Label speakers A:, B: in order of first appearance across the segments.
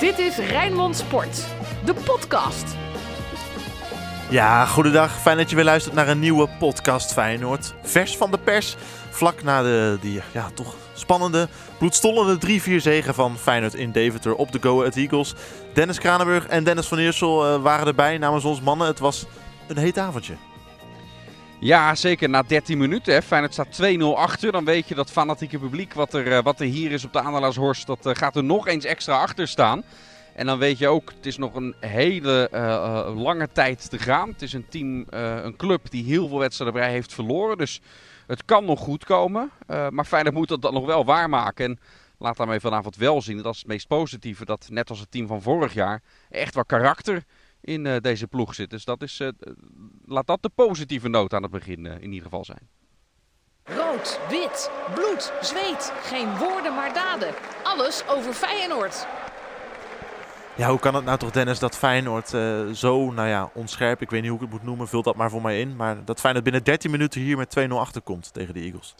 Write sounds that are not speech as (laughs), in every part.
A: Dit is Rijnmond Sport, de podcast.
B: Ja, goedendag. Fijn dat je weer luistert naar een nieuwe podcast Feyenoord. Vers van de pers, vlak na de die, ja, toch spannende, bloedstollende 3-4 zegen van Feyenoord in Deventer op de Go Ahead Eagles. Dennis Kranenburg en Dennis van Eersel uh, waren erbij namens ons mannen. Het was een heet avondje.
C: Ja, zeker na 13 minuten. Hè. Feyenoord staat 2-0 achter. Dan weet je dat fanatieke publiek wat er, uh, wat er hier is op de Adelaarshorst, dat uh, gaat er nog eens extra achter staan. En dan weet je ook, het is nog een hele uh, lange tijd te gaan. Het is een team, een club die heel veel wedstrijden bij heeft verloren. Dus het kan nog goed komen. Uh, maar Feyenoord moet dat dan nog wel waarmaken. En laat daarmee vanavond wel zien, dat is het meest positieve, dat net als het team van vorig jaar echt wel karakter in deze ploeg zit. Dus dat is, laat dat de positieve noot aan het begin in ieder geval zijn.
A: Rood, wit, bloed, zweet. Geen woorden maar daden. Alles over Feyenoord.
B: Ja, hoe kan het nou toch, Dennis, dat Feyenoord uh, zo, nou ja, onscherp, ik weet niet hoe ik het moet noemen, vult dat maar voor mij in. Maar dat Feyenoord binnen 13 minuten hier met 2-0 achterkomt tegen de Eagles.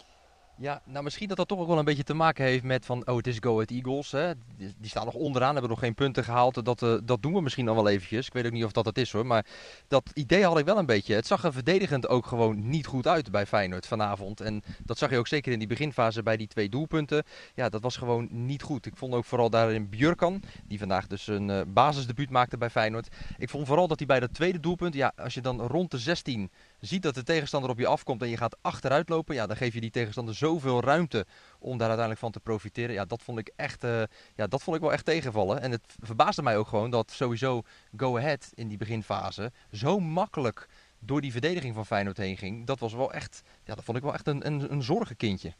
D: Ja, nou misschien dat dat toch ook wel een beetje te maken heeft met van, oh het is Go Ahead Eagles. Hè. Die, staan nog onderaan, hebben nog geen punten gehaald. Dat, uh, dat doen we misschien dan wel eventjes. Ik weet ook niet of dat het is hoor. Maar dat idee had ik wel een beetje. Het zag er verdedigend ook gewoon niet goed uit bij Feyenoord vanavond. En dat zag je ook zeker in die beginfase bij die twee doelpunten. Ja, dat was gewoon niet goed. Ik vond ook vooral daarin Björkan, die vandaag dus een uh, basisdebuut maakte bij Feyenoord. Ik vond vooral dat hij bij dat tweede doelpunt, ja, als je dan rond de 16 ziet dat de tegenstander op je afkomt en je gaat achteruit lopen, ja, dan geef je die tegenstander zoveel ruimte om daar uiteindelijk van te profiteren. Ja, dat vond ik echt, uh, ja, dat vond ik wel echt tegenvallen. En het verbaasde mij ook gewoon dat sowieso Go Ahead in die beginfase zo makkelijk door die verdediging van Feyenoord heen ging. Dat was wel echt, ja, dat vond ik wel echt een, een, een zorgenkindje.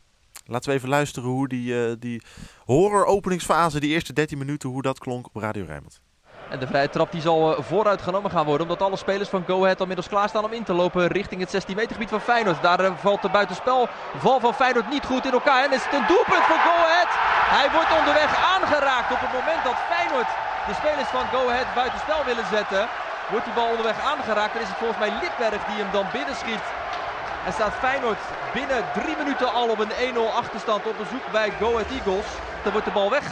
B: Laten we even luisteren hoe die, uh, die horror openingsfase, die eerste 13 minuten, hoe dat klonk op Radio Rijnmond.
D: En de vrije trap die zal vooruit genomen gaan worden. Omdat alle spelers van Go Ahead al middels klaarstaan om in te lopen richting het 16 meter gebied van Feyenoord. Daar uh, valt de buitenspel val van Feyenoord niet goed in elkaar. En is het een doelpunt voor Go Ahead. Hij wordt onderweg aangeraakt op het moment dat Feyenoord de spelers van Go Ahead buitenspel willen zetten. Wordt die bal onderweg aangeraakt. Dan is het volgens mij Lidberg die hem dan binnenschiet. En staat Feyenoord binnen drie minuten al op een 1-0 achterstand op bezoek bij Go Ahead Eagles. Dan wordt de bal weg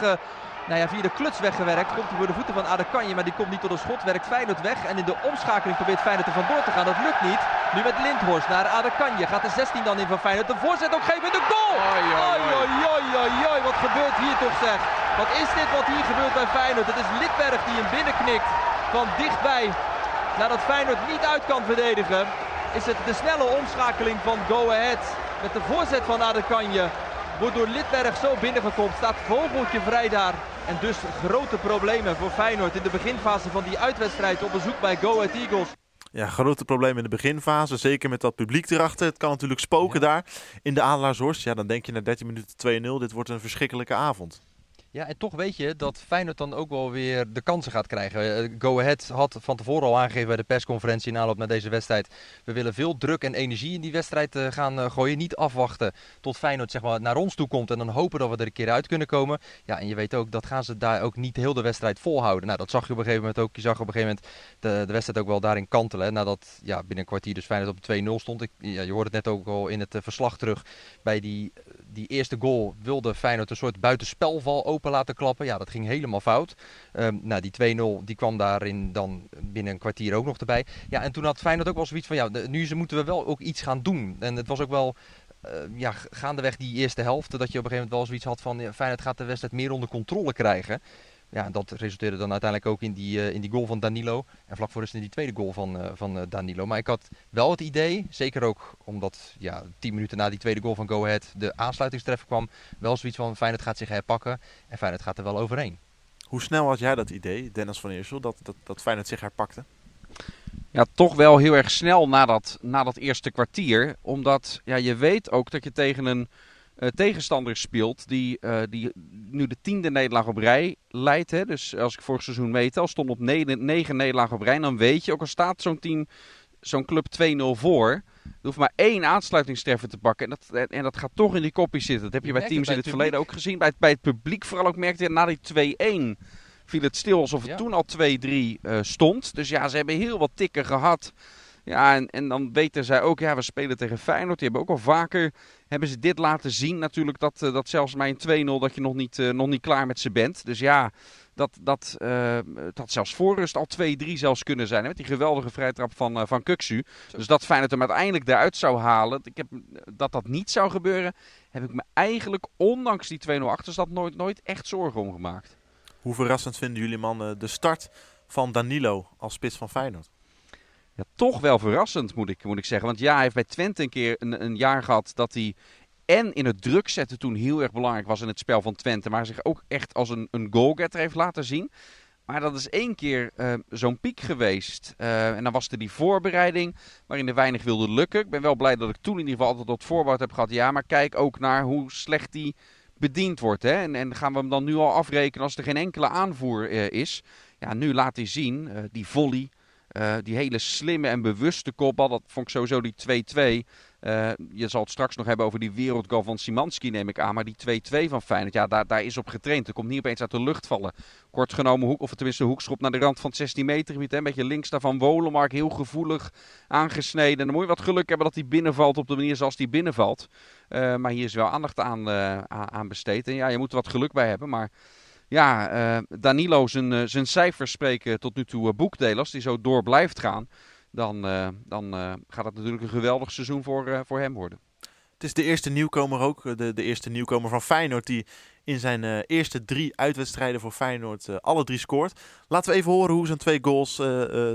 D: nou ja, via de kluts weggewerkt. Komt hij voor de voeten van Adekanje, maar die komt niet tot een schot. Werkt Feyenoord weg. En in de omschakeling probeert Feyenoord er vandoor te gaan. Dat lukt niet. Nu met Lindhorst naar Adekanje. Gaat de 16 dan in van Feyenoord. De voorzet ook geven. De goal! Oi. Wat gebeurt hier toch zeg? Wat is dit wat hier gebeurt bij Feyenoord? Het is Lidberg die hem binnenknikt. Van dichtbij. Nadat Feyenoord niet uit kan verdedigen. Is het de snelle omschakeling van Go Ahead. Met de voorzet van Adekanje. Wordt door Lidberg zo binnengekomen. Staat vogeltje vrij daar. En dus grote problemen voor Feyenoord in de beginfase van die uitwedstrijd op bezoek bij Go Ahead Eagles.
B: Ja, grote problemen in de beginfase. Zeker met dat publiek erachter. Het kan natuurlijk spoken ja. daar in de Adelaarshorst. Ja, dan denk je na 13 minuten 2-0. Dit wordt een verschrikkelijke avond.
D: Ja, en toch weet je dat Feyenoord dan ook wel weer de kansen gaat krijgen. Uh, Go Ahead had van tevoren al aangegeven bij de persconferentie in aanloop naar deze wedstrijd. We willen veel druk en energie in die wedstrijd uh, gaan uh, gooien. Niet afwachten tot Feyenoord zeg maar, naar ons toe komt en dan hopen dat we er een keer uit kunnen komen. Ja, en je weet ook, dat gaan ze daar ook niet heel de wedstrijd volhouden. Nou, dat zag je op een gegeven moment ook. Je zag op een gegeven moment de, de wedstrijd ook wel daarin kantelen. Nadat ja, binnen een kwartier dus Feyenoord op 2-0 stond. Ik, ja, je hoorde het net ook al in het verslag terug. Bij die, die eerste goal wilde Feyenoord een soort buitenspelval open laten klappen. Ja, dat ging helemaal fout. Um, nou, die 2-0 die kwam daarin dan binnen een kwartier ook nog erbij. Ja, en toen had Feyenoord ook wel zoiets van, ja, nu moeten we wel ook iets gaan doen. En het was ook wel... Uh, ja, gaandeweg die eerste helft, dat je op een gegeven moment wel zoiets had van ja, Feyenoord gaat de wedstrijd meer onder controle krijgen. Ja, dat resulteerde dan uiteindelijk ook in die, uh, in die goal van Danilo. En vlak voor rust in die tweede goal van, uh, van uh, Danilo. Maar ik had wel het idee, zeker ook omdat ja, tien minuten na die tweede goal van Go Ahead de aansluitingstreffer kwam. Wel zoiets van Feyenoord gaat zich herpakken en Feyenoord gaat er wel overheen.
B: Hoe snel had jij dat idee, Dennis van Eersel, dat, dat, dat Feyenoord zich herpakte?
C: Ja, toch wel heel erg snel na dat, na dat eerste kwartier. Omdat ja, je weet ook dat je tegen een uh, tegenstander speelt die, uh, die nu de tiende nederlaag op rij leidt. Hè. Dus als ik vorig seizoen meetel, stond op negen, negen nederlagen op rij. Dan weet je, ook al staat zo'n team, zo'n club 2-0 voor... Er hoeft maar één aansluitingstreffer te pakken. En dat, en dat gaat toch in die kopjes zitten. Dat heb je, je bij teams in het verleden ook gezien. Bij het, bij het publiek vooral ook merkte je na die 2-1 viel het stil alsof het ja. toen al 2-3 uh, stond. Dus ja, ze hebben heel wat tikken gehad Ja, en, en dan weten zij ook, ja, we spelen tegen Feyenoord. Die hebben ook al vaker, hebben ze dit laten zien natuurlijk, dat, eh, dat zelfs bij een 2-0 dat je nog niet, uh, nog niet klaar met ze bent. Dus ja, dat, dat, uh, dat zelfs voorrust al 2-3 zelfs kunnen zijn. Hè, met die geweldige vrijtrap van, uh, van Kuksu. Dus dat Feyenoord hem uiteindelijk eruit zou halen. Ik heb, dat dat niet zou gebeuren, heb ik me eigenlijk, ondanks die 2-0 achterstand, nooit, nooit echt zorgen om gemaakt.
B: Hoe verrassend vinden jullie mannen de start van Danilo als spits van Feyenoord?
C: Ja, toch wel verrassend moet ik, moet ik zeggen. Want ja, hij heeft bij Twente een keer een, een jaar gehad dat hij en in het druk zetten toen heel erg belangrijk was in het spel van Twente. Maar zich ook echt als een, een goalgetter heeft laten zien. Maar dat is één keer uh, zo'n piek geweest. Uh, en dan was er die voorbereiding waarin er weinig wilde lukken. Ik ben wel blij dat ik toen in ieder geval altijd tot voorbehoud heb gehad. Ja, maar kijk ook naar hoe slecht die bediend wordt. Hè? En, en gaan we hem dan nu al afrekenen als er geen enkele aanvoer uh, is. Ja, nu laat hij zien, die volley, die hele slimme en bewuste kopbal. Dat vond ik sowieso die 2-2. Uh, je zal het straks nog hebben over die wereldgoal van Simanski, neem ik aan. Maar die 2-2 van Feyenoord, ja, daar, daar is op getraind. Er komt niet opeens uit de lucht vallen. Kort genomen, hoek, of tenminste hoekschop naar de rand van het 16 meter. Een beetje links daarvan Wolemark, heel gevoelig aangesneden. En dan moet je wat geluk hebben dat hij binnenvalt op de manier zoals hij binnenvalt. Uh, maar hier is wel aandacht aan, aan besteed. En ja, je moet er wat geluk bij hebben, maar... Ja, Danilo zijn, zijn cijfers spreken tot nu toe boekdelen. Als die zo door blijft gaan, dan, dan gaat het natuurlijk een geweldig seizoen voor, voor hem worden.
B: Het is de eerste nieuwkomer ook, de, de eerste nieuwkomer van Feyenoord die in zijn eerste drie uitwedstrijden voor Feyenoord alle drie scoort. Laten we even horen hoe zijn twee goals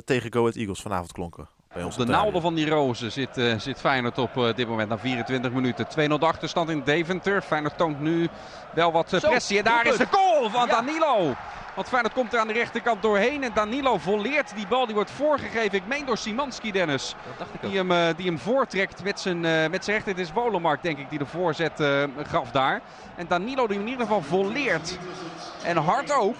B: tegen Go Ahead Eagles vanavond klonken.
C: Bij ons op de naalden van die rozen zit, uh, zit Feyenoord op uh, dit moment na 24 minuten. 2-0 de achterstand in Deventer. Feyenoord toont nu wel wat uh, pressie. En daar is de goal van ja. Danilo. Want Feyenoord komt er aan de rechterkant doorheen. En Danilo volleert die bal. Die wordt voorgegeven. Ik meen door Simanski, Dennis. Die hem, uh, die hem voortrekt met zijn, uh, met zijn rechter. Het is Wolemark, denk ik, die de voorzet uh, gaf daar. En Danilo die hem in ieder geval volleert. En hard ook.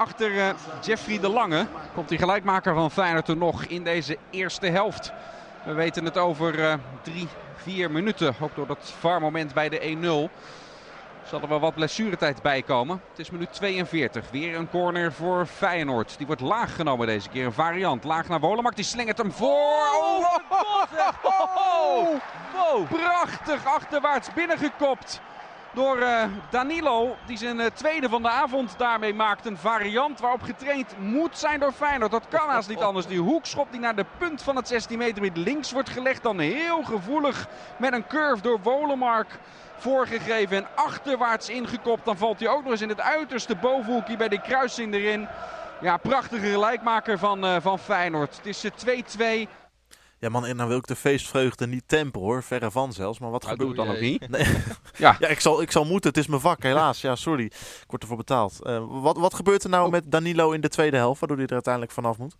C: Achter uh, Jeffrey de Lange komt die gelijkmaker van Feyenoord er nog in deze eerste helft. We weten het over uh, drie, vier minuten. Ook door dat VAR-moment bij de 1-0. Zal er wel wat blessuretijd bij komen. Het is minuut 42. Weer een corner voor Feyenoord. Die wordt laag genomen deze keer. Een variant. Laag naar Wolemark. Die slingert hem voor. Oh, oh, oh, Prachtig achterwaarts binnengekopt door uh, Danilo. Die zijn uh, tweede van de avond daarmee maakt. Een variant waarop getraind moet zijn door Feyenoord. Dat kan haast niet anders. Die hoekschop die naar de punt van het 16 meter met links wordt gelegd. Dan heel gevoelig met een curve door Wolemark voorgegeven. En achterwaarts ingekopt. Dan valt hij ook nog eens in het uiterste bovenhoekje bij de kruising erin. Ja, prachtige gelijkmaker van, uh, van Feyenoord. Het is 2-2.
B: Ja man, en dan wil ik de feestvreugde niet tempen hoor, verre van zelfs. Maar wat
C: nou,
B: gebeurt
C: dan ook niet?
B: Nee. (laughs) ja, ja ik, zal, ik zal moeten, het is mijn vak helaas. Ja, sorry, ik word ervoor betaald. Uh, wat, wat gebeurt er nou oh. met Danilo in de tweede helft, waardoor hij er uiteindelijk vanaf moet?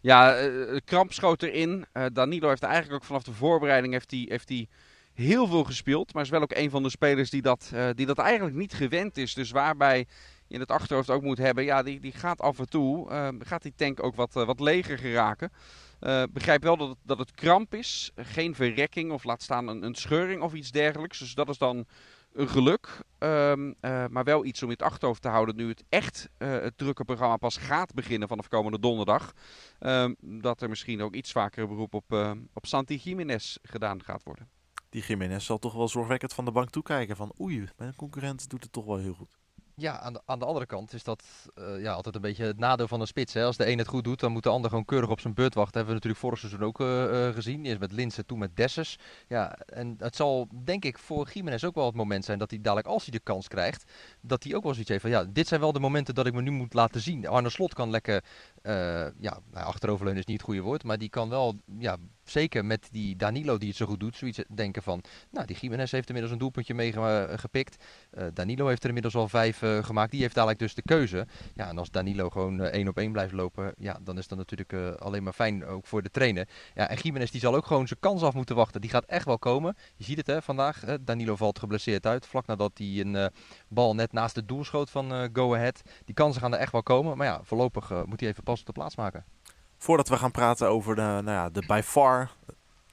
C: Ja, uh, kramp schoot erin. Uh, Danilo heeft eigenlijk ook vanaf de voorbereiding heeft hij, heeft hij heel veel gespeeld. Maar is wel ook een van de spelers die dat, die dat eigenlijk niet gewend is. Dus waarbij je in het achterhoofd ook moet hebben, ja, die, die gaat af en toe, gaat die tank ook wat, wat leger geraken. Uh, begrijp wel dat het, dat het kramp is. Geen verrekking of laat staan een, scheuring of iets dergelijks. Dus dat is dan een geluk. Um, uh, maar wel iets om in het achterhoofd te houden nu het echt uh, het drukke programma pas gaat beginnen vanaf komende donderdag. Um, dat er misschien ook iets vaker beroep op, op Santi Jiménez gedaan gaat worden.
B: Die Jiménez zal toch wel zorgwekkend van de bank toekijken van oei, mijn concurrent doet het toch wel heel goed.
D: Ja, aan de, aan de andere kant is dat uh, ja, altijd een beetje het nadeel van een spits. Hè. Als de een het goed doet, dan moet de ander gewoon keurig op zijn beurt wachten. hebben we natuurlijk vorig seizoen ook uh, uh, gezien. Eerst met Linsen, toen met Dessus. Ja, en het zal denk ik voor Jiménez ook wel het moment zijn dat hij dadelijk, als hij de kans krijgt, dat hij ook wel zoiets heeft van ja, dit zijn wel de momenten dat ik me nu moet laten zien. Arne Slot kan lekker, ja, nou, achteroverleunen is niet het goede woord, maar die kan wel ja, zeker met die Danilo die het zo goed doet, zoiets denken van, nou die Jiménez heeft inmiddels een doelpuntje meegepikt. Uh, Danilo heeft er inmiddels al vijf uh, gemaakt. Die heeft dadelijk dus de keuze. Ja, en als Danilo gewoon één op één blijft lopen, ja, dan is dat natuurlijk alleen maar fijn ook voor de trainer. Ja, en Jiménez die zal ook gewoon zijn kans af moeten wachten. Die gaat echt wel komen. Je ziet het hè, vandaag. Danilo valt geblesseerd uit, vlak nadat hij een bal net naast het doel schoot van Go Ahead. Die kansen gaan er echt wel komen. Maar ja, voorlopig moet hij even pas op de plaats maken.
B: Voordat we gaan praten over de, nou ja, de by far,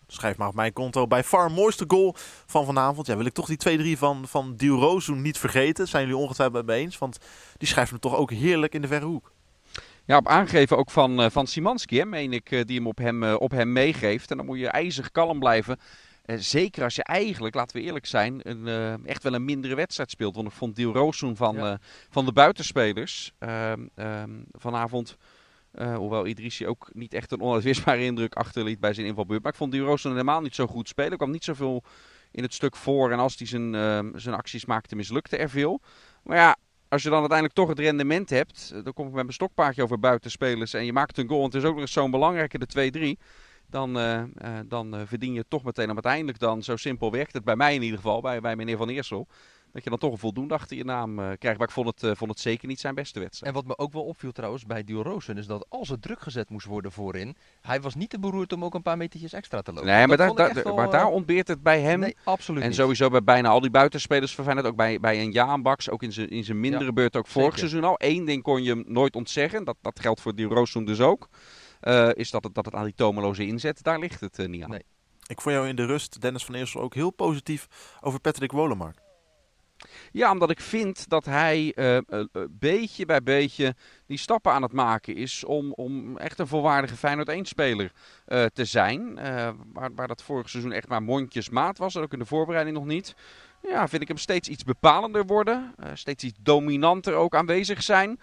B: schrijf maar op mijn konto, by far mooiste goal van vanavond. Ja, wil ik toch die 2-3 van, van Diorozu niet vergeten. Zijn jullie ongetwijfeld bij me eens? Want die schrijft me toch ook heerlijk in de verre hoek.
C: Ja, op aangeven ook van, uh, van Simanski, hè, meen ik, uh, die hem op, hem op hem meegeeft. En dan moet je ijzig kalm blijven. zeker als je eigenlijk, laten we eerlijk zijn, een, echt wel een mindere wedstrijd speelt. Want ik vond Diel Roosun van, ja. van de buitenspelers ehm, ehm, vanavond... hoewel Idrissi ook niet echt een onuitwisbare indruk achterliet bij zijn invalbeurt. Maar ik vond Diel Roosun helemaal niet zo goed spelen. Er kwam niet zoveel in het stuk voor. En als hij zijn, ehm, zijn acties maakte, mislukte er veel. Maar ja, als je dan uiteindelijk toch het rendement hebt, eh, dan kom ik met mijn stokpaardje over buitenspelers en je maakt een goal en het is ook nog eens zo'n belangrijke, de 2-3. Dan, uh, uh, dan uh, verdien je toch meteen uiteindelijk dan, zo simpel werkt het bij mij in ieder geval, bij, bij meneer Van Eersel dat je dan toch een voldoende achter je naam uh, krijgt. Maar ik vond het, uh, vond het zeker niet zijn beste wedstrijd.
D: En wat me ook wel opviel trouwens bij Diel Rozen is dat als er druk gezet moest worden voorin, hij was niet te beroerd om ook een paar metertjes extra te lopen.
C: Nee, maar, daar, da, wel, maar daar eh, ontbeert het bij hem.
D: Nee, absoluut
C: En
D: niet.
C: sowieso bij bijna al die buitenspelers van Feyenoord, ook bij, bij een Jaanbaks, ook in zijn, in zijn mindere ja, beurt, ook vorig zeker. seizoen al. Eén ding kon je hem nooit ontzeggen, dat, dat geldt voor Diel Rozen dus ook. Uh, is dat het, dat het aan die tomeloze inzet, daar ligt het niet aan.
B: Nee. Ik vond jou in de rust, Dennis van Eersel, ook heel positief over Patrick Wolemark.
C: Ja, omdat ik vind dat hij uh, beetje bij beetje die stappen aan het maken is om, om echt een volwaardige Feyenoord 1-speler uh, te zijn. waar, waar dat vorig seizoen echt maar mondjesmaat was, ook in de voorbereiding nog niet. Ja, vind ik hem steeds iets bepalender worden. steeds iets dominanter ook aanwezig zijn.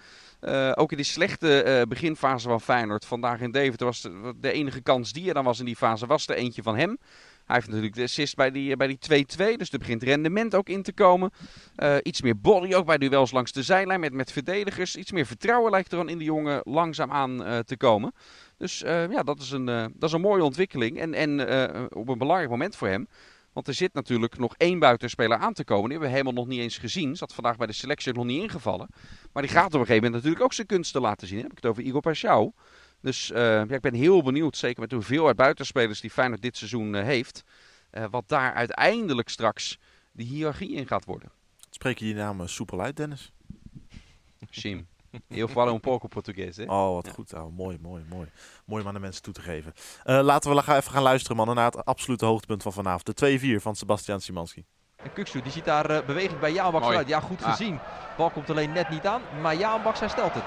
C: ook in die slechte beginfase van Feyenoord, vandaag in Deventer, was de, de enige kans die er dan was in die fase, was er eentje van hem. Hij heeft natuurlijk de assist bij die 2-2, bij die 2-2, dus er begint rendement ook in te komen. Uh, iets meer body ook bij duels langs de zijlijn met, met verdedigers. Iets meer vertrouwen lijkt er dan in die jongen langzaam aan uh, te komen. Dus ja, dat is, een, dat is een mooie ontwikkeling en, en op een belangrijk moment voor hem. Want er zit natuurlijk nog één buitenspeler aan te komen. Die hebben we helemaal nog niet eens gezien. Zat vandaag bij de selectie nog niet ingevallen. Maar die gaat op een gegeven moment natuurlijk ook zijn kunsten laten zien. Dan heb ik het over Igor Pashao. Dus uh, ja, ik ben heel benieuwd, zeker met de hoeveelheid buitenspelers die Feyenoord dit seizoen uh, heeft, uh, wat daar uiteindelijk straks de hiërarchie in gaat worden.
B: Spreek je die naam soepel uit, Dennis?
C: Sim. Heel falo un pouco Portugees, hè?
B: Oh, wat ja. goed. Oh, mooi, mooi, mooi. Mooi om aan de mensen toe te geven. laten we even gaan luisteren, mannen, naar het absolute hoogtepunt van vanavond. De 2-4 van Sebastian Simanski.
D: En Kuksu, die ziet daar uh, beweging bij Jaanbaks uit. Ja, goed ah. gezien. Bal komt alleen net niet aan, maar Jaanbaks herstelt het.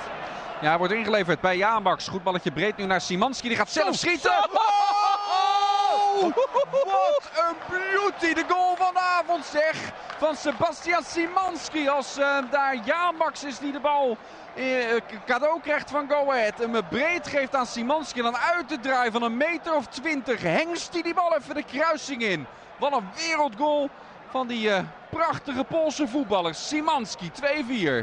C: Ja, wordt ingeleverd bij Jaanbaks. Goed balletje breed nu naar Simanski. Die gaat zelf schieten. Oh! Wat een beauty. De goal van de avond zeg. Van Sebastian Simanski. Als uh, daar Jaanbaks is die de bal uh, cadeau krijgt van Go Ahead. Hem breed geeft aan Simanski. En dan uit de draai van een meter of twintig. Hengst hij die bal even de kruising in. Wat een wereldgoal van die uh, prachtige Poolse voetballer Simanski,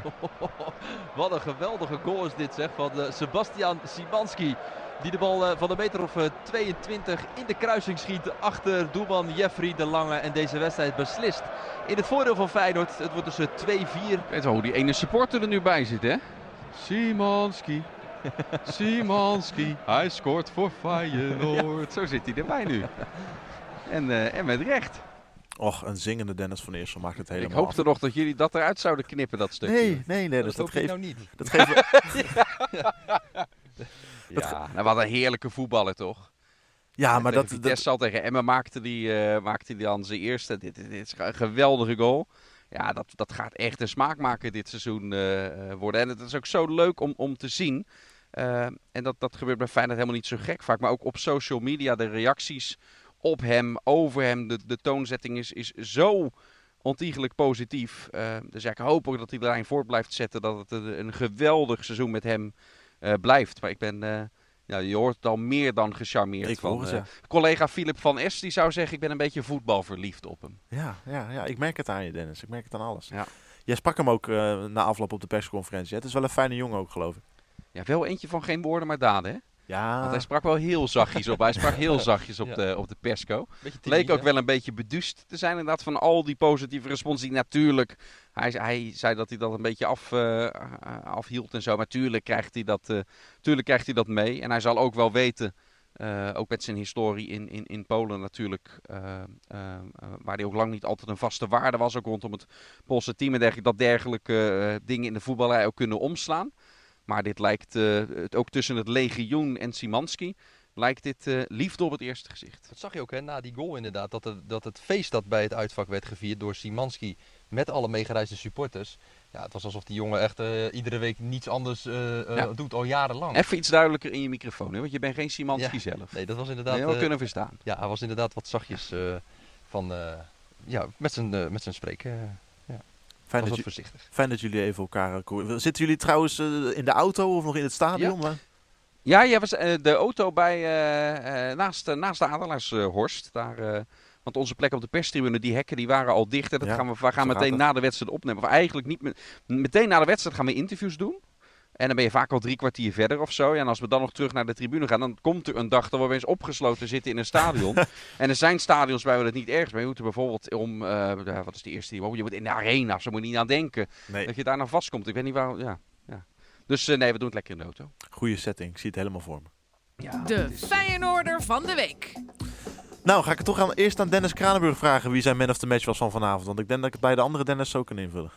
C: 2-4. (laughs)
D: Wat een geweldige goal is dit zeg, van uh, Sebastian Simanski. Die de bal uh, van een meter of 22 in de kruising schiet achter doelman Jeffrey de Lange. En deze wedstrijd beslist in het voordeel van Feyenoord. Het wordt dus 2-4.
C: Weet wel hoe die ene supporter er nu bij zit hè?
E: Simanski. Simanski. (laughs) Hij scoort voor Feyenoord.
C: Ja, zo zit hij erbij nu. (laughs) en, en met recht.
B: Och, een zingende Dennis van Eersel maakt het helemaal
C: Ik hoopte
B: af.
C: nog dat jullie dat eruit zouden knippen, dat stukje.
B: Nee, nee, nee.
D: Dat,
B: dat,
D: dat
B: geeft,
D: nou niet.
B: dat geeft... (laughs) (laughs)
C: ja, nou, wat een heerlijke voetballer toch?
B: Ja, maar dat...
C: Vitesse al tegen Emma maakte die, uh, maakte die dan zijn eerste. Dit, dit, dit, is een geweldige goal. Ja, dat, dat gaat echt een smaakmaker dit seizoen uh, worden. En het is ook zo leuk om, om te zien. Uh, en dat, dat gebeurt bij Feyenoord helemaal niet zo gek vaak. Maar ook op social media, de reacties op hem, over hem. De, de toonzetting is, is zo ontiegelijk positief. Uh, dus ja, ik hoop ook dat hij de lijn voort blijft zetten. Dat het een, een geweldig seizoen met hem uh, blijft. Maar ik ben, uh, ja, je hoort het al meer dan gecharmeerd
B: ik
C: van.
B: Het, ja.
C: Collega Philip van Es, die zou zeggen, ik ben een beetje voetbalverliefd op hem.
B: Ja, ja, ja, ik merk het aan je Dennis. Ik merk het aan alles.
C: Ja.
B: Jij sprak hem ook na afloop op de persconferentie. Het is wel een fijne jongen ook, geloof ik.
C: Ja, wel eentje van geen woorden, maar daden, hè?
B: Ja.
C: Want hij sprak wel heel zachtjes op. Hij sprak heel (laughs) zachtjes op, ja. de, op de persco. Leek ook wel een beetje beduust te zijn inderdaad van al die positieve respons die natuurlijk... Hij, hij zei dat hij dat een beetje af, uh, afhield en zo. Maar tuurlijk krijgt, hij dat, uh, tuurlijk krijgt hij dat mee. En hij zal ook wel weten, uh, ook met zijn historie in, in, in Polen natuurlijk... waar hij ook lang niet altijd een vaste waarde was. Ook rondom het Poolse team en dergelijke. Dat dergelijke dingen in de voetballerij ook kunnen omslaan. Maar dit lijkt, uh, het, ook tussen het legioen en Simanski, lijkt dit uh, liefde op het eerste gezicht.
D: Dat zag je ook hè, na die goal inderdaad. Dat, het, dat het feest dat bij het uitvak werd gevierd door Simanski met alle meegereisde supporters. Ja, het was alsof die jongen echt eh, iedere week niets anders eh, eh,
C: Ja.
D: doet, al jarenlang.
C: Even iets duidelijker in je microfoon, hè? want je bent geen Simanski
D: Ja.
C: zelf.
D: Nee, dat was inderdaad...
C: wel
D: eh,
C: kunnen verstaan.
D: ja, hij was inderdaad wat zachtjes eh, van... eh, ja, met zijn, eh, met zijn spreken.
B: Fijn dat,
D: wat
B: ju-
D: voorzichtig.
B: fijn dat jullie even elkaar... eh, Zitten jullie trouwens eh, in de auto of nog in het stadion?
C: Ja, jij was eh, de auto bij, naast, naast de Adelaarshorst. daar, want onze plek op de perstribune, die hekken, die waren al dicht. En dat
B: Ja,
C: gaan we, we gaan meteen na de wedstrijd opnemen. Of eigenlijk niet met, meteen na de wedstrijd gaan we interviews doen. En dan ben je vaak al drie kwartier verder of zo. Ja, en als we dan nog terug naar de tribune gaan, dan komt er een dag dat we weer eens opgesloten zitten in een stadion. (laughs) en er zijn stadions waar we het niet ergens mee moeten. Bijvoorbeeld om, eh, ja, wat is de eerste die we- Je moet in de arena, zo moet je niet aan denken.
B: Nee,
C: Dat je daar nou vastkomt. Ik weet niet waar, ja. ja. Dus eh, nee, we doen het lekker in de auto.
B: goede setting. Ik zie het helemaal voor me.
C: Ja,
A: De
C: is-
A: Feyenoorder van de week.
B: Nou, ga ik het toch aan, eerst aan Dennis Kranenburg vragen wie zijn man of the match was van vanavond. Want ik denk dat ik het bij de andere Dennis zo kan invullen.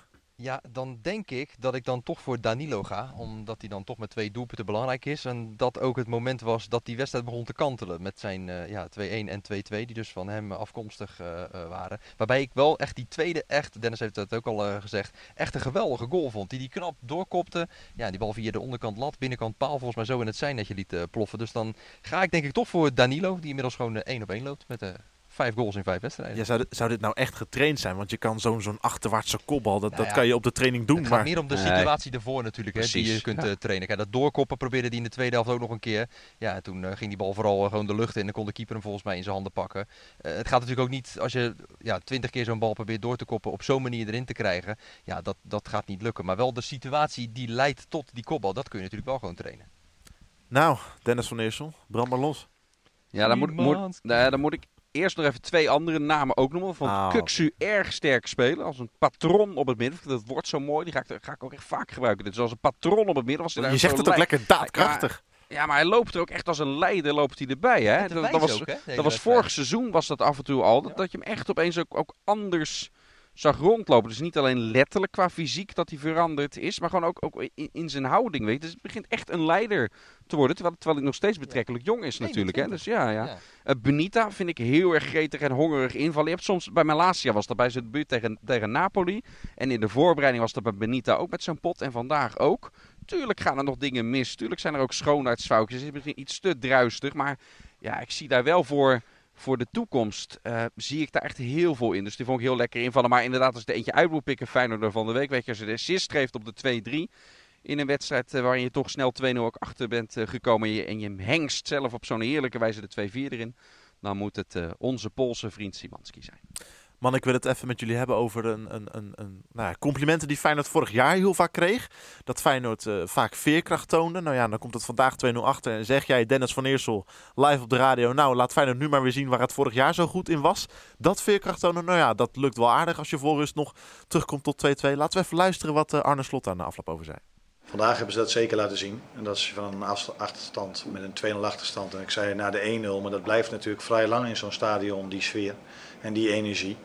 D: Ja, dan denk ik dat ik dan toch voor Danilo ga. Omdat hij dan toch met twee doelpunten belangrijk is. En dat ook het moment was dat die wedstrijd begon te kantelen. Met zijn eh, ja, 2-1 en 2-2, die dus van hem afkomstig eh, eh, waren. Waarbij ik wel echt die tweede echt, Dennis heeft het ook al gezegd, echt een geweldige goal vond. Die die knap doorkopte. Ja, die bal via de onderkant lat, binnenkant paal volgens mij zo in het zijnetje liet eh, ploffen. Dus dan ga ik denk ik toch voor Danilo, die inmiddels gewoon eh, één op één loopt. Met eh, vijf goals in vijf wedstrijden.
B: Ja, zou, dit, zou dit nou echt getraind zijn? Want je kan zo'n zo'n achterwaartse kopbal, dat,
D: Nou
B: dat kan je op de training doen.
D: Het gaat
B: Maar
D: meer om de
C: Nee.
D: situatie ervoor natuurlijk, hè, die je kunt
C: ja.
D: eh, trainen. Kijk, dat doorkoppen probeerde hij in de tweede helft ook nog een keer. Ja, en toen eh, ging die bal vooral eh, gewoon de lucht in en kon de keeper hem volgens mij in zijn handen pakken. Het gaat natuurlijk ook niet, als je ja, twintig keer zo'n bal probeert door te koppen, op zo'n manier erin te krijgen. Ja, dat, dat gaat niet lukken. Maar wel de situatie die leidt tot die kopbal, dat kun je natuurlijk wel gewoon trainen.
B: nou, Dennis van Eersel, brand maar los.
C: Ja, dan moet, moet, nou ja, dan moet ik eerst nog even twee andere namen ook noemen. Vond
B: Oh.
C: Kuksu erg sterk spelen. Als een patron op het middenveld. Dat wordt zo mooi. Die ga ik, ga ik ook echt vaak gebruiken. Dit is als een patron op het midden. Was
B: Je zegt het ook lekker daadkrachtig.
C: Ja, maar hij loopt er ook echt als een leider loopt hij erbij. Hè? Dat, was,
D: ook, hè,
C: dat was vorig seizoen was dat af en toe al. Dat,
D: Ja.
C: dat je hem echt opeens ook, ook anders zag rondlopen. Dus niet alleen letterlijk qua fysiek dat hij veranderd is. Maar gewoon ook, ook in, in zijn houding. Weet je. Dus het begint echt een leider te worden. Terwijl, terwijl hij nog steeds betrekkelijk jong is natuurlijk. Hè?
D: 21.
C: Dus ja, ja.
D: Ja.
C: Eh, Benita vind ik heel erg gretig en hongerig invallen. Je hebt soms bij Malasia was dat bij zijn debuut tegen, tegen Napoli. En in de voorbereiding was dat bij Benita ook met zijn pot. En vandaag ook. Tuurlijk gaan er nog dingen mis. Tuurlijk zijn er ook schoonheidsfoutjes. Het is misschien iets te druistig. Maar ja, ik zie daar wel voor, voor de toekomst. eh, zie ik daar echt heel veel in. Dus die vond ik heel lekker invallen. Maar inderdaad, als ik er eentje uit moet pikken, Feyenoord van de week. Weet je, als je de assist geeft op de 2-3 in een wedstrijd eh, waarin je toch snel 2-0 ook achter bent eh, gekomen. En je, en je hengst zelf op zo'n heerlijke wijze de 2-4 erin. Dan moet het onze Poolse vriend Simanski zijn.
B: Man, ik wil het even met jullie hebben over een, een, een, een, nou ja, complimenten die Feyenoord vorig jaar heel vaak kreeg. Dat Feyenoord eh, vaak veerkracht toonde. Nou ja, dan komt het vandaag 2-0 achter. En zeg jij, Dennis van Eersel, live op de radio. Nou, laat Feyenoord nu maar weer zien waar het vorig jaar zo goed in was. Dat veerkracht tonen, nou ja, dat lukt wel aardig als je voor rust nog terugkomt tot 2-2. Laten we even luisteren wat eh, Arne Slot aan de afloop over zei.
F: Vandaag hebben ze dat zeker laten zien. En dat is van een achterstand met een 2-0 achterstand. En ik zei na de 1-0, maar dat blijft natuurlijk vrij lang in zo'n stadion, die sfeer en die energie.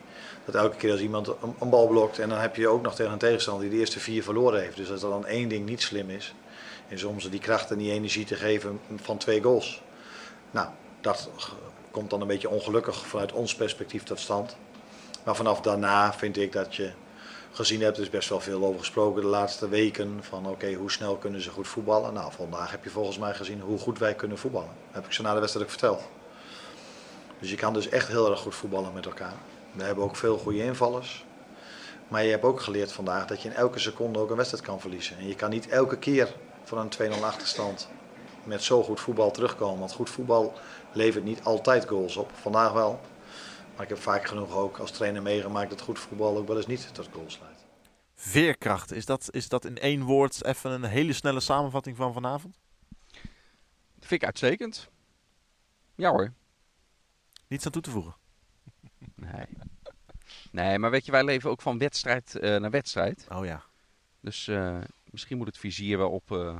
F: Dat elke keer als iemand een, bal blokt en dan heb je ook nog tegen een tegenstander die de eerste vier verloren heeft. Dus als er dan één ding niet slim is, is om ze die kracht en die energie te geven van twee goals. Nou, dat komt dan een beetje ongelukkig vanuit ons perspectief tot stand. Maar vanaf daarna vind ik dat je gezien hebt, er is best wel veel over gesproken de laatste weken. Van oké, hoe snel kunnen ze goed voetballen? Nou, vandaag heb je volgens mij gezien hoe goed wij kunnen voetballen. Dat heb ik ze na de wedstrijd ook verteld. Dus je kan dus echt heel erg goed voetballen met elkaar. We hebben ook veel goede invallers. Maar je hebt ook geleerd vandaag dat je in elke seconde ook een wedstrijd kan verliezen. En je kan niet elke keer van een 2-0 achterstand met zo goed voetbal terugkomen. Want goed voetbal levert niet altijd goals op. Vandaag wel. Maar ik heb vaak genoeg ook als trainer meegemaakt dat goed voetbal ook wel eens niet tot goals leidt.
B: Veerkracht, is dat, is dat in één woord even een hele snelle samenvatting van vanavond?
C: Dat vind ik uitstekend. Ja hoor.
B: Niets aan toe te voegen.
C: Nee. Nee, maar weet je, wij leven ook van wedstrijd eh, naar wedstrijd.
B: Oh ja.
C: Dus eh, misschien moet het vizier wel op, eh,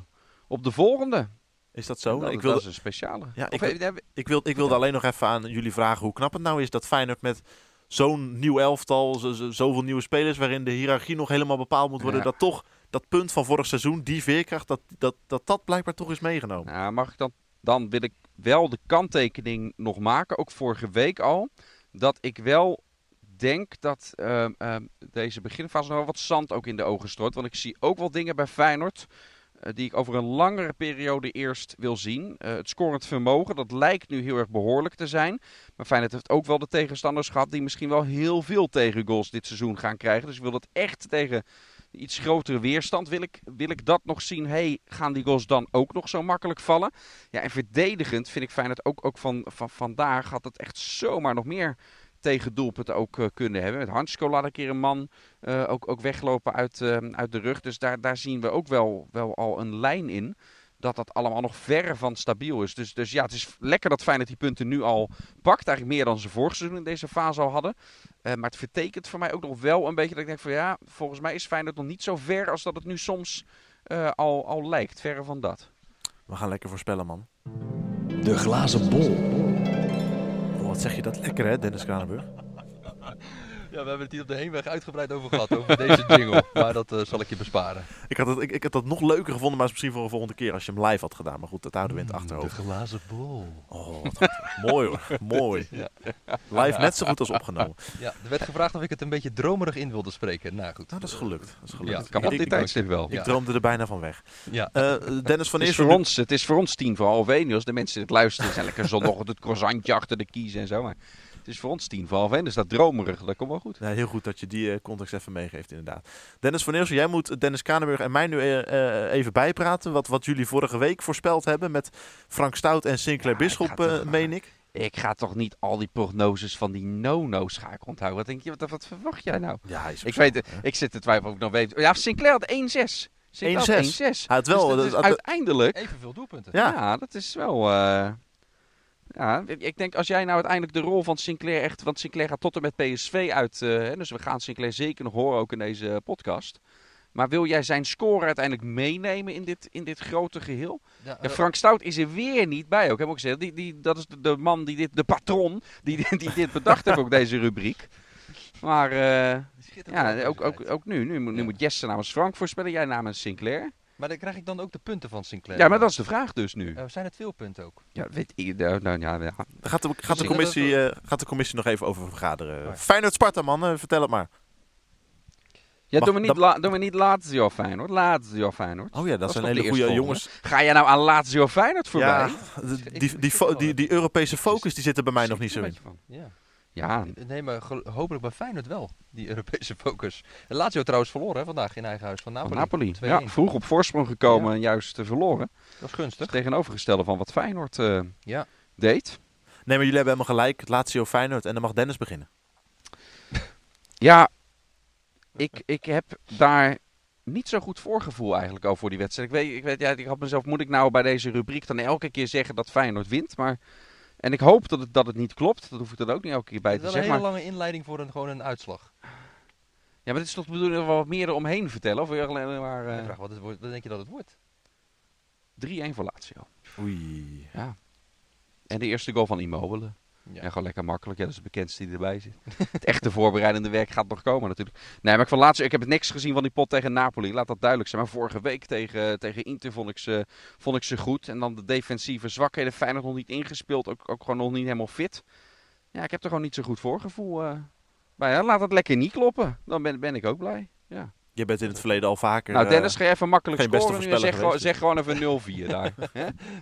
C: op de volgende.
B: Is dat zo?
C: dat,
B: ik
C: dat is een speciale.
B: Ja, ik
C: heb-
B: Ik, wil, ik wilde alleen nog even aan jullie vragen hoe knap het nou is dat Feyenoord met zo'n nieuw elftal, zo- zo- zoveel nieuwe spelers, waarin de hiërarchie nog helemaal bepaald moet worden,
C: Ja.
B: dat toch dat punt van vorig seizoen, die veerkracht, dat dat, dat, dat blijkbaar toch is meegenomen.
C: Nou, mag ik dan, dan wil ik wel de kanttekening nog maken, ook vorige week al, dat ik wel denk dat ehm, ehm, deze beginfase nog wel wat zand ook in de ogen strooit. Want ik zie ook wel dingen bij Feyenoord eh, die ik over een langere periode eerst wil zien. Eh, het scorend vermogen, dat lijkt nu heel erg behoorlijk te zijn. Maar Feyenoord heeft ook wel de tegenstanders gehad die misschien wel heel veel tegengoals dit seizoen gaan krijgen. Dus ik wil dat echt tegen iets grotere weerstand. Wil ik, wil ik dat nog zien? Hey, gaan die goals dan ook nog zo makkelijk vallen? Ja, en verdedigend vind ik Feyenoord ook, ook van, van vandaag had het echt zomaar nog meer tegen doelpunten ook uh, kunnen hebben. Met Hansko laat een keer een man uh, ook, ook weglopen uit, uh, uit de rug. Dus daar, daar zien we ook wel, wel al een lijn in. Dat dat allemaal nog verre van stabiel is. Dus, dus ja, het is lekker dat Feyenoord die punten nu al pakt. Eigenlijk meer dan ze vorig seizoen in deze fase al hadden. maar het vertekent voor mij ook nog wel een beetje dat ik denk van ja, volgens mij is Feyenoord nog niet zo ver als dat het nu soms al, al lijkt. Verre van dat.
B: We gaan lekker voorspellen, man.
G: De glazen bol.
B: Oh, wat zeg je dat lekker, hè, Dennis Kranenburg?
D: Ja, we hebben het hier op de heenweg uitgebreid over gehad, over deze jingle. Maar dat uh, zal ik je besparen.
B: Ik had, het, ik, ik had dat nog leuker gevonden, maar is misschien voor een volgende keer als je hem live had gedaan. Maar goed, dat houden we in het achterhoofd.
D: De glazen bol.
B: Oh, wat goed. (laughs) mooi hoor, mooi. Ja. Live net zo goed als opgenomen. (laughs)
D: Ja, er werd gevraagd of ik het een beetje dromerig in wilde spreken. Nou goed.
B: Nou, dat is gelukt. Dat is gelukt.
C: Ja, kan op dit tijdstip wel.
B: Ik droomde er bijna van weg.
D: Ja.
B: Uh, Dennis van
C: het is, voor ons, het is voor ons tien voor half één. Als de mensen die het luisteren zijn lekker zondag het croissantje achter de kies en zo. Maar is voor ons tien voor half één, dus dat dromerig, dat komt wel goed.
B: Ja, heel goed dat je die uh, context even meegeeft, inderdaad. Dennis van Eersel, jij moet Dennis Kanenburg en mij nu uh, uh, even bijpraten. Wat, wat jullie vorige week voorspeld hebben met Frank Stout en Sinclair ja, Bisschop, meen ik.
C: Ik ga toch niet al die prognoses van die no-no's ga ik onthouden. Wat denk je, wat, wat verwacht jij nou?
B: Ja, is
C: ik, weet, ik zit te twijfelen of ik nog weet. Ja, Sinclair had 1-6.
B: 1-6. Hij had wel.
C: Dus, dus uiteindelijk.
D: Evenveel doelpunten.
C: Ja. ja, dat is wel. Uh, ja, ik denk als jij nou uiteindelijk de rol van Sinclair echt. Want Sinclair gaat tot en met PSV uit. Uh, dus we gaan Sinclair zeker nog horen ook in deze podcast. Maar wil jij zijn score uiteindelijk meenemen in dit, in dit grote geheel? Ja, ja, Frank Stout is er weer niet bij ook. Heb ik ook gezegd. Die, die, dat is de, de, man die dit, de patron, die, die dit bedacht heeft, ook deze rubriek. Maar uh, ja, ook, ook, ook nu. Nu, nu ja. moet Jesse namens Frank voorspellen, jij namens Sinclair.
D: Maar dan krijg ik dan ook de punten van Sinclair.
C: Ja, maar dat is de vraag dus nu.
D: Uh, zijn het veel punten ook?
C: Ja, weet ik. Nou, nou, ja, ja.
B: Gaat, de, gaat, de commissie, uh, gaat de commissie nog even over vergaderen. Oh. Feyenoord Sparta, man. Uh, vertel het maar.
C: Ja, doe me, niet la, doe me niet Lazio Feyenoord. Lazio Feyenoord.
B: Oh ja, dat, dat zijn hele goede jongens.
C: Ga jij nou aan Lazio Feyenoord voorbij?
B: Ja, die, die, die, die, die Europese focus die zit er bij mij nog niet zo in.
D: Ja.
C: Ja.
D: Nee, maar hopelijk bij Feyenoord wel, die Europese focus. En Lazio trouwens verloren hè, vandaag in eigen huis van Napoli.
C: Van Napoli. Ja, vroeg op voorsprong gekomen ja. en juist te verloren.
D: Dat is gunstig.
C: Tegenovergestelde van wat Feyenoord uh,
D: ja.
C: deed.
B: Nee, maar jullie hebben helemaal gelijk. Lazio Feyenoord en dan mag Dennis beginnen. (laughs)
C: ja, ik, ik heb daar niet zo goed voorgevoel eigenlijk over voor die wedstrijd. Ik weet, ik weet ja, ik had mezelf, moet ik nou bij deze rubriek dan elke keer zeggen dat Feyenoord wint? Maar en ik hoop dat het, dat het niet klopt. Dat hoef ik dan ook niet elke keer bij te zeggen.
D: Het is
C: een
D: hele lange inleiding voor een, gewoon een uitslag.
C: Ja, maar het is toch de bedoeling dat we wat meer eromheen vertellen? Of alleen maar... Uh...
D: vraag, wat, is, wat denk je dat het wordt?
C: 3-1 voor Lazio.
B: Oei.
C: Ja. En de eerste goal van Immobile. Ja. En gewoon lekker makkelijk. Ja, dat is de bekendste die erbij zit. (laughs) het echte voorbereidende werk gaat nog komen natuurlijk. Nee, maar ik, van laatst, ik heb niks gezien van die pot tegen Napoli. Laat dat duidelijk zijn. Maar vorige week tegen, tegen Inter vond ik, ze, vond ik ze goed. En dan de defensieve zwakheden. Feyenoord nog niet ingespeeld. Ook, ook gewoon nog niet helemaal fit. Ja, ik heb er gewoon niet zo goed voorgevoel uh, bij. Laat het lekker niet kloppen. Dan ben, ben ik ook blij. Ja.
B: Je bent in het verleden al vaker...
C: Nou Dennis, ga je even makkelijk scoren nu en zeg, gewoon, zeg gewoon even 0-4 daar. (laughs)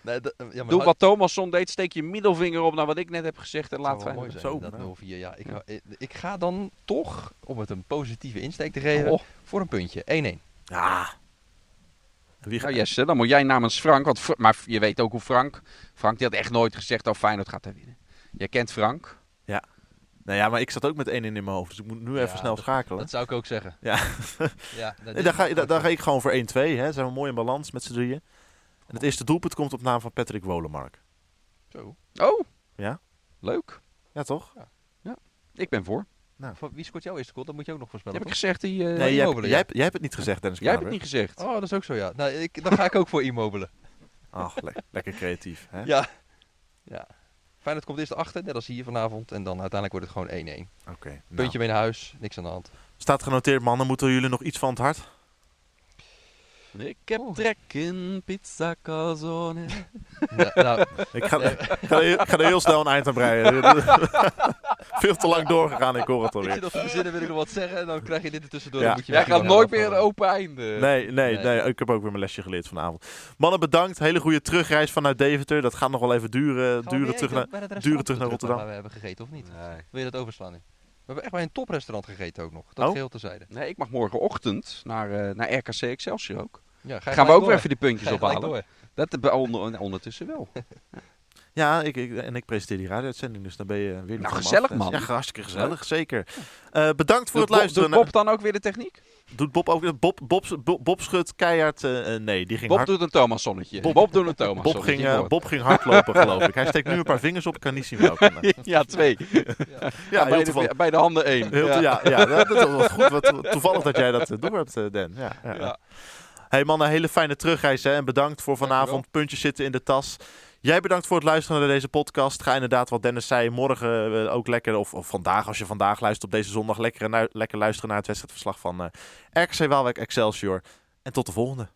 C: nee, ja, Doe wat Thomasson deed, steek je middelvinger op naar wat ik net heb gezegd en laat
D: zijn, Zo, dat 0-4. Ja, ik, ja. ik ga dan toch, om het een positieve insteek te geven, oh. voor een puntje. 1-1.
B: Ja.
C: Wie nou Jesse, dan moet jij namens Frank, want, maar je weet ook hoe Frank, Frank die had echt nooit gezegd, oh Feyenoord gaat er winnen. Jij kent Frank.
B: Ja. Nou ja, maar ik zat ook met 1 in mijn hoofd, dus ik moet nu even
D: ja,
B: snel
D: dat,
B: schakelen.
D: Dat zou ik ook zeggen.
B: Ja. (laughs)
D: ja
B: nee, daar, ga, daar, daar ga ik gewoon voor 1-2. Hè. Zijn we mooi in balans met z'n drieën. En het eerste doelpunt komt op naam van Patrick Wolemark.
D: Zo.
C: Oh.
B: Ja.
C: Leuk.
B: Ja, toch?
C: Ja. ja. Ik ben voor.
D: Nou. Wie scoort jouw eerste goal? Dat moet je ook nog voorspellen.
C: Heb ik gezegd die... Uh,
B: nee, jij, hebt, jij, hebt, jij hebt het niet gezegd, Dennis
C: Jij hebt het niet gezegd.
D: Oh, dat is ook zo, ja. Nou, ik, dan ga ik ook voor Immobile.
B: Ach, le lekker creatief. Hè?
D: Ja. Ja. Feyenoord komt eerst achter, net als hier vanavond. En dan uiteindelijk wordt het gewoon 1-1.
B: Oké. Okay,
D: Puntje nou. mee naar huis, niks aan de hand.
B: Staat genoteerd, mannen. Moeten jullie nog iets van het hart?
C: Ik heb trek in pizza calzone. (laughs)
D: Ja, nou,
B: Ik ga, ik, ga er, ik ga er heel snel een eind aan breien. (laughs) Veel te lang doorgegaan, ik hoor het alweer.
D: nog te verzinnen, wil ik nog wat zeggen. En dan krijg je dit er tussendoor.
B: Ja.
D: Dan moet je
C: gaat nooit meer een open einde.
B: Nee, nee,
D: Nee.
B: nee, ik heb ook weer mijn lesje geleerd vanavond. Mannen, bedankt. Hele goede terugreis vanuit Deventer. Dat gaat nog wel even duren,
D: Gaan
B: duren terug naar... duren terug naar Rotterdam.
D: Waar we hebben gegeten, of niet?
C: Nee.
D: Wil je dat overslaan nu? We hebben echt bij een toprestaurant gegeten ook nog. Dat
B: Oh.
D: geheel terzijde.
C: Nee, ik mag morgenochtend naar, eh, naar RKC Excelsior ook.
D: Ja, ga je
C: Gaan we ook
D: door.
C: weer even die puntjes ophalen. Dat eh, onder, ondertussen wel. (laughs)
B: Ja, ik, ik, en ik presenteer die radio-uitzending, dus dan ben je weer niet
C: Nou, gezellig, man.
B: Ja, hartstikke gezellig, zeker. Eh, bedankt voor
C: Doet
B: het luisteren.
C: Bob, doet Bob dan ook weer de techniek?
B: Doet Bob ook... Bob, Bob, Bob, Bob schudt keihard... eh, eh, nee, die ging
C: Bob
B: hard...
C: doet een Thomas zonnetje.
B: Bob-
C: Bob, doet een Thomas
B: Bob ging, eh, Bob ging hardlopen, geloof ik. Hij steekt nu een paar vingers op, ik kan niet zien welke. (laughs)
C: Ja, twee.
B: Ja,
C: bij, de, bij de handen één.
B: Heel ja, ja, dat, dat was goed. Wat, toevallig dat jij dat eh, door hebt, eh, Dan. Ja,
C: ja.
B: Hey man, een hele fijne terugreis hè, en bedankt voor vanavond. Puntjes zitten in de tas. Jij bedankt voor het luisteren naar deze podcast. Ga inderdaad, wat Dennis zei, morgen eh, ook lekker, of, of vandaag, als je vandaag luistert op deze zondag, lekker, nu- lekker luisteren naar het wedstrijdverslag van eh RKC Waalwijk Excelsior. En tot de volgende.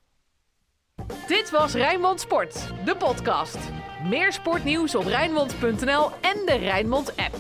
A: Dit was Rijnmond Sport, de podcast. Meer sportnieuws op Rijnmond.nl en de Rijnmond app.